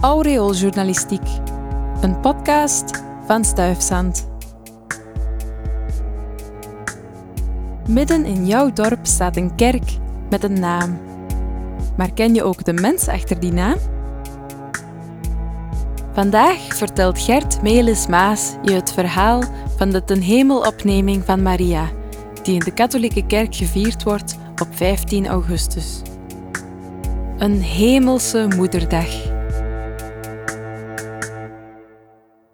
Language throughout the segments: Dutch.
Aureooljournalistiek, een podcast van Stuifzand. Midden in jouw dorp staat een kerk met een naam. Maar ken je ook de mens achter die naam? Vandaag vertelt Gert Melis Maas je het verhaal van de ten hemelopneming van Maria, die in de katholieke kerk gevierd wordt op 15 augustus. Een hemelse moederdag.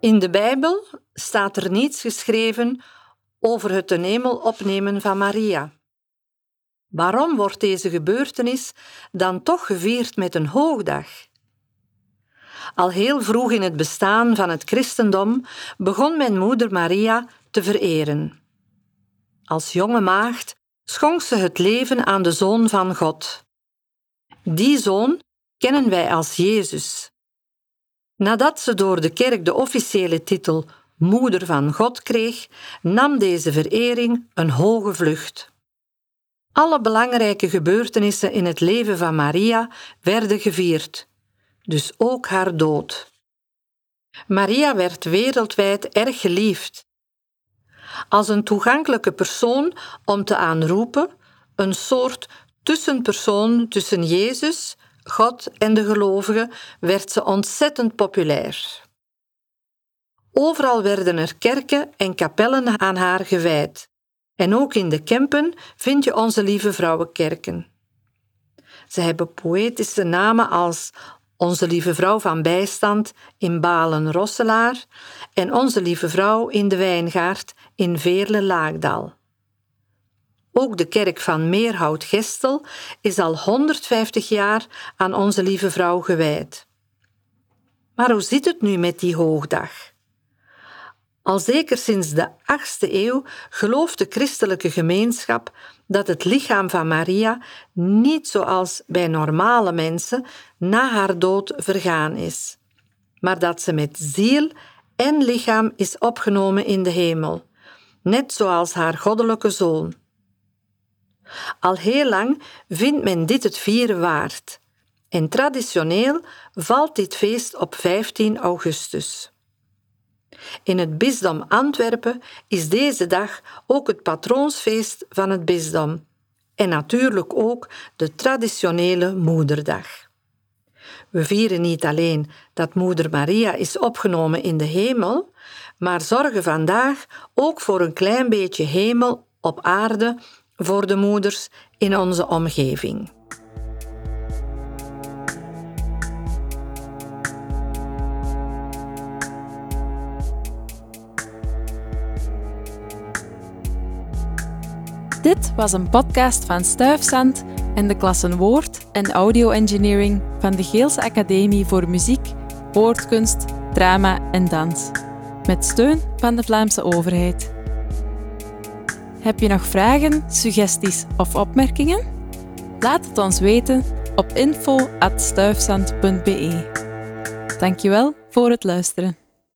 In de Bijbel staat er niets geschreven over het ten hemel opnemen van Maria. Waarom wordt deze gebeurtenis dan toch gevierd met een hoogdag? Al heel vroeg in het bestaan van het christendom begon mijn moeder Maria te vereren. Als jonge maagd schonk ze het leven aan de Zoon van God. Die Zoon kennen wij als Jezus. Nadat ze door de kerk de officiële titel Moeder van God kreeg, nam deze verering een hoge vlucht. Alle belangrijke gebeurtenissen in het leven van Maria werden gevierd, dus ook haar dood. Maria werd wereldwijd erg geliefd. Als een toegankelijke persoon om te aanroepen, een soort tussenpersoon tussen Jezus, God en de gelovigen, werd ze ontzettend populair. Overal werden er kerken en kapellen aan haar gewijd. En ook in de Kempen vind je onze lieve vrouwenkerken. Ze hebben poëtische namen als Onze Lieve Vrouw van Bijstand in Balen-Rosselaar en Onze Lieve Vrouw in de Wijngaard in Veerle-Laagdal. Ook de kerk van Meerhout-Gestel is al 150 jaar aan Onze Lieve Vrouw gewijd. Maar hoe zit het nu met die hoogdag? Al zeker sinds de 8e eeuw gelooft de christelijke gemeenschap dat het lichaam van Maria niet zoals bij normale mensen na haar dood vergaan is, maar dat ze met ziel en lichaam is opgenomen in de hemel, net zoals haar goddelijke zoon. Al heel lang vindt men dit het vieren waard, en traditioneel valt dit feest op 15 augustus. In het bisdom Antwerpen is deze dag ook het patroonsfeest van het bisdom en natuurlijk ook de traditionele Moederdag. We vieren niet alleen dat Moeder Maria is opgenomen in de hemel, maar zorgen vandaag ook voor een klein beetje hemel op aarde voor de moeders in onze omgeving. Dit was een podcast van Stuifzand en de klassen Woord en Audio Engineering van de Geelse Academie voor Muziek, Woordkunst, Drama en Dans, met steun van de Vlaamse overheid. Heb je nog vragen, suggesties of opmerkingen? Laat het ons weten op info.stuifzand.be. Dankjewel voor het luisteren.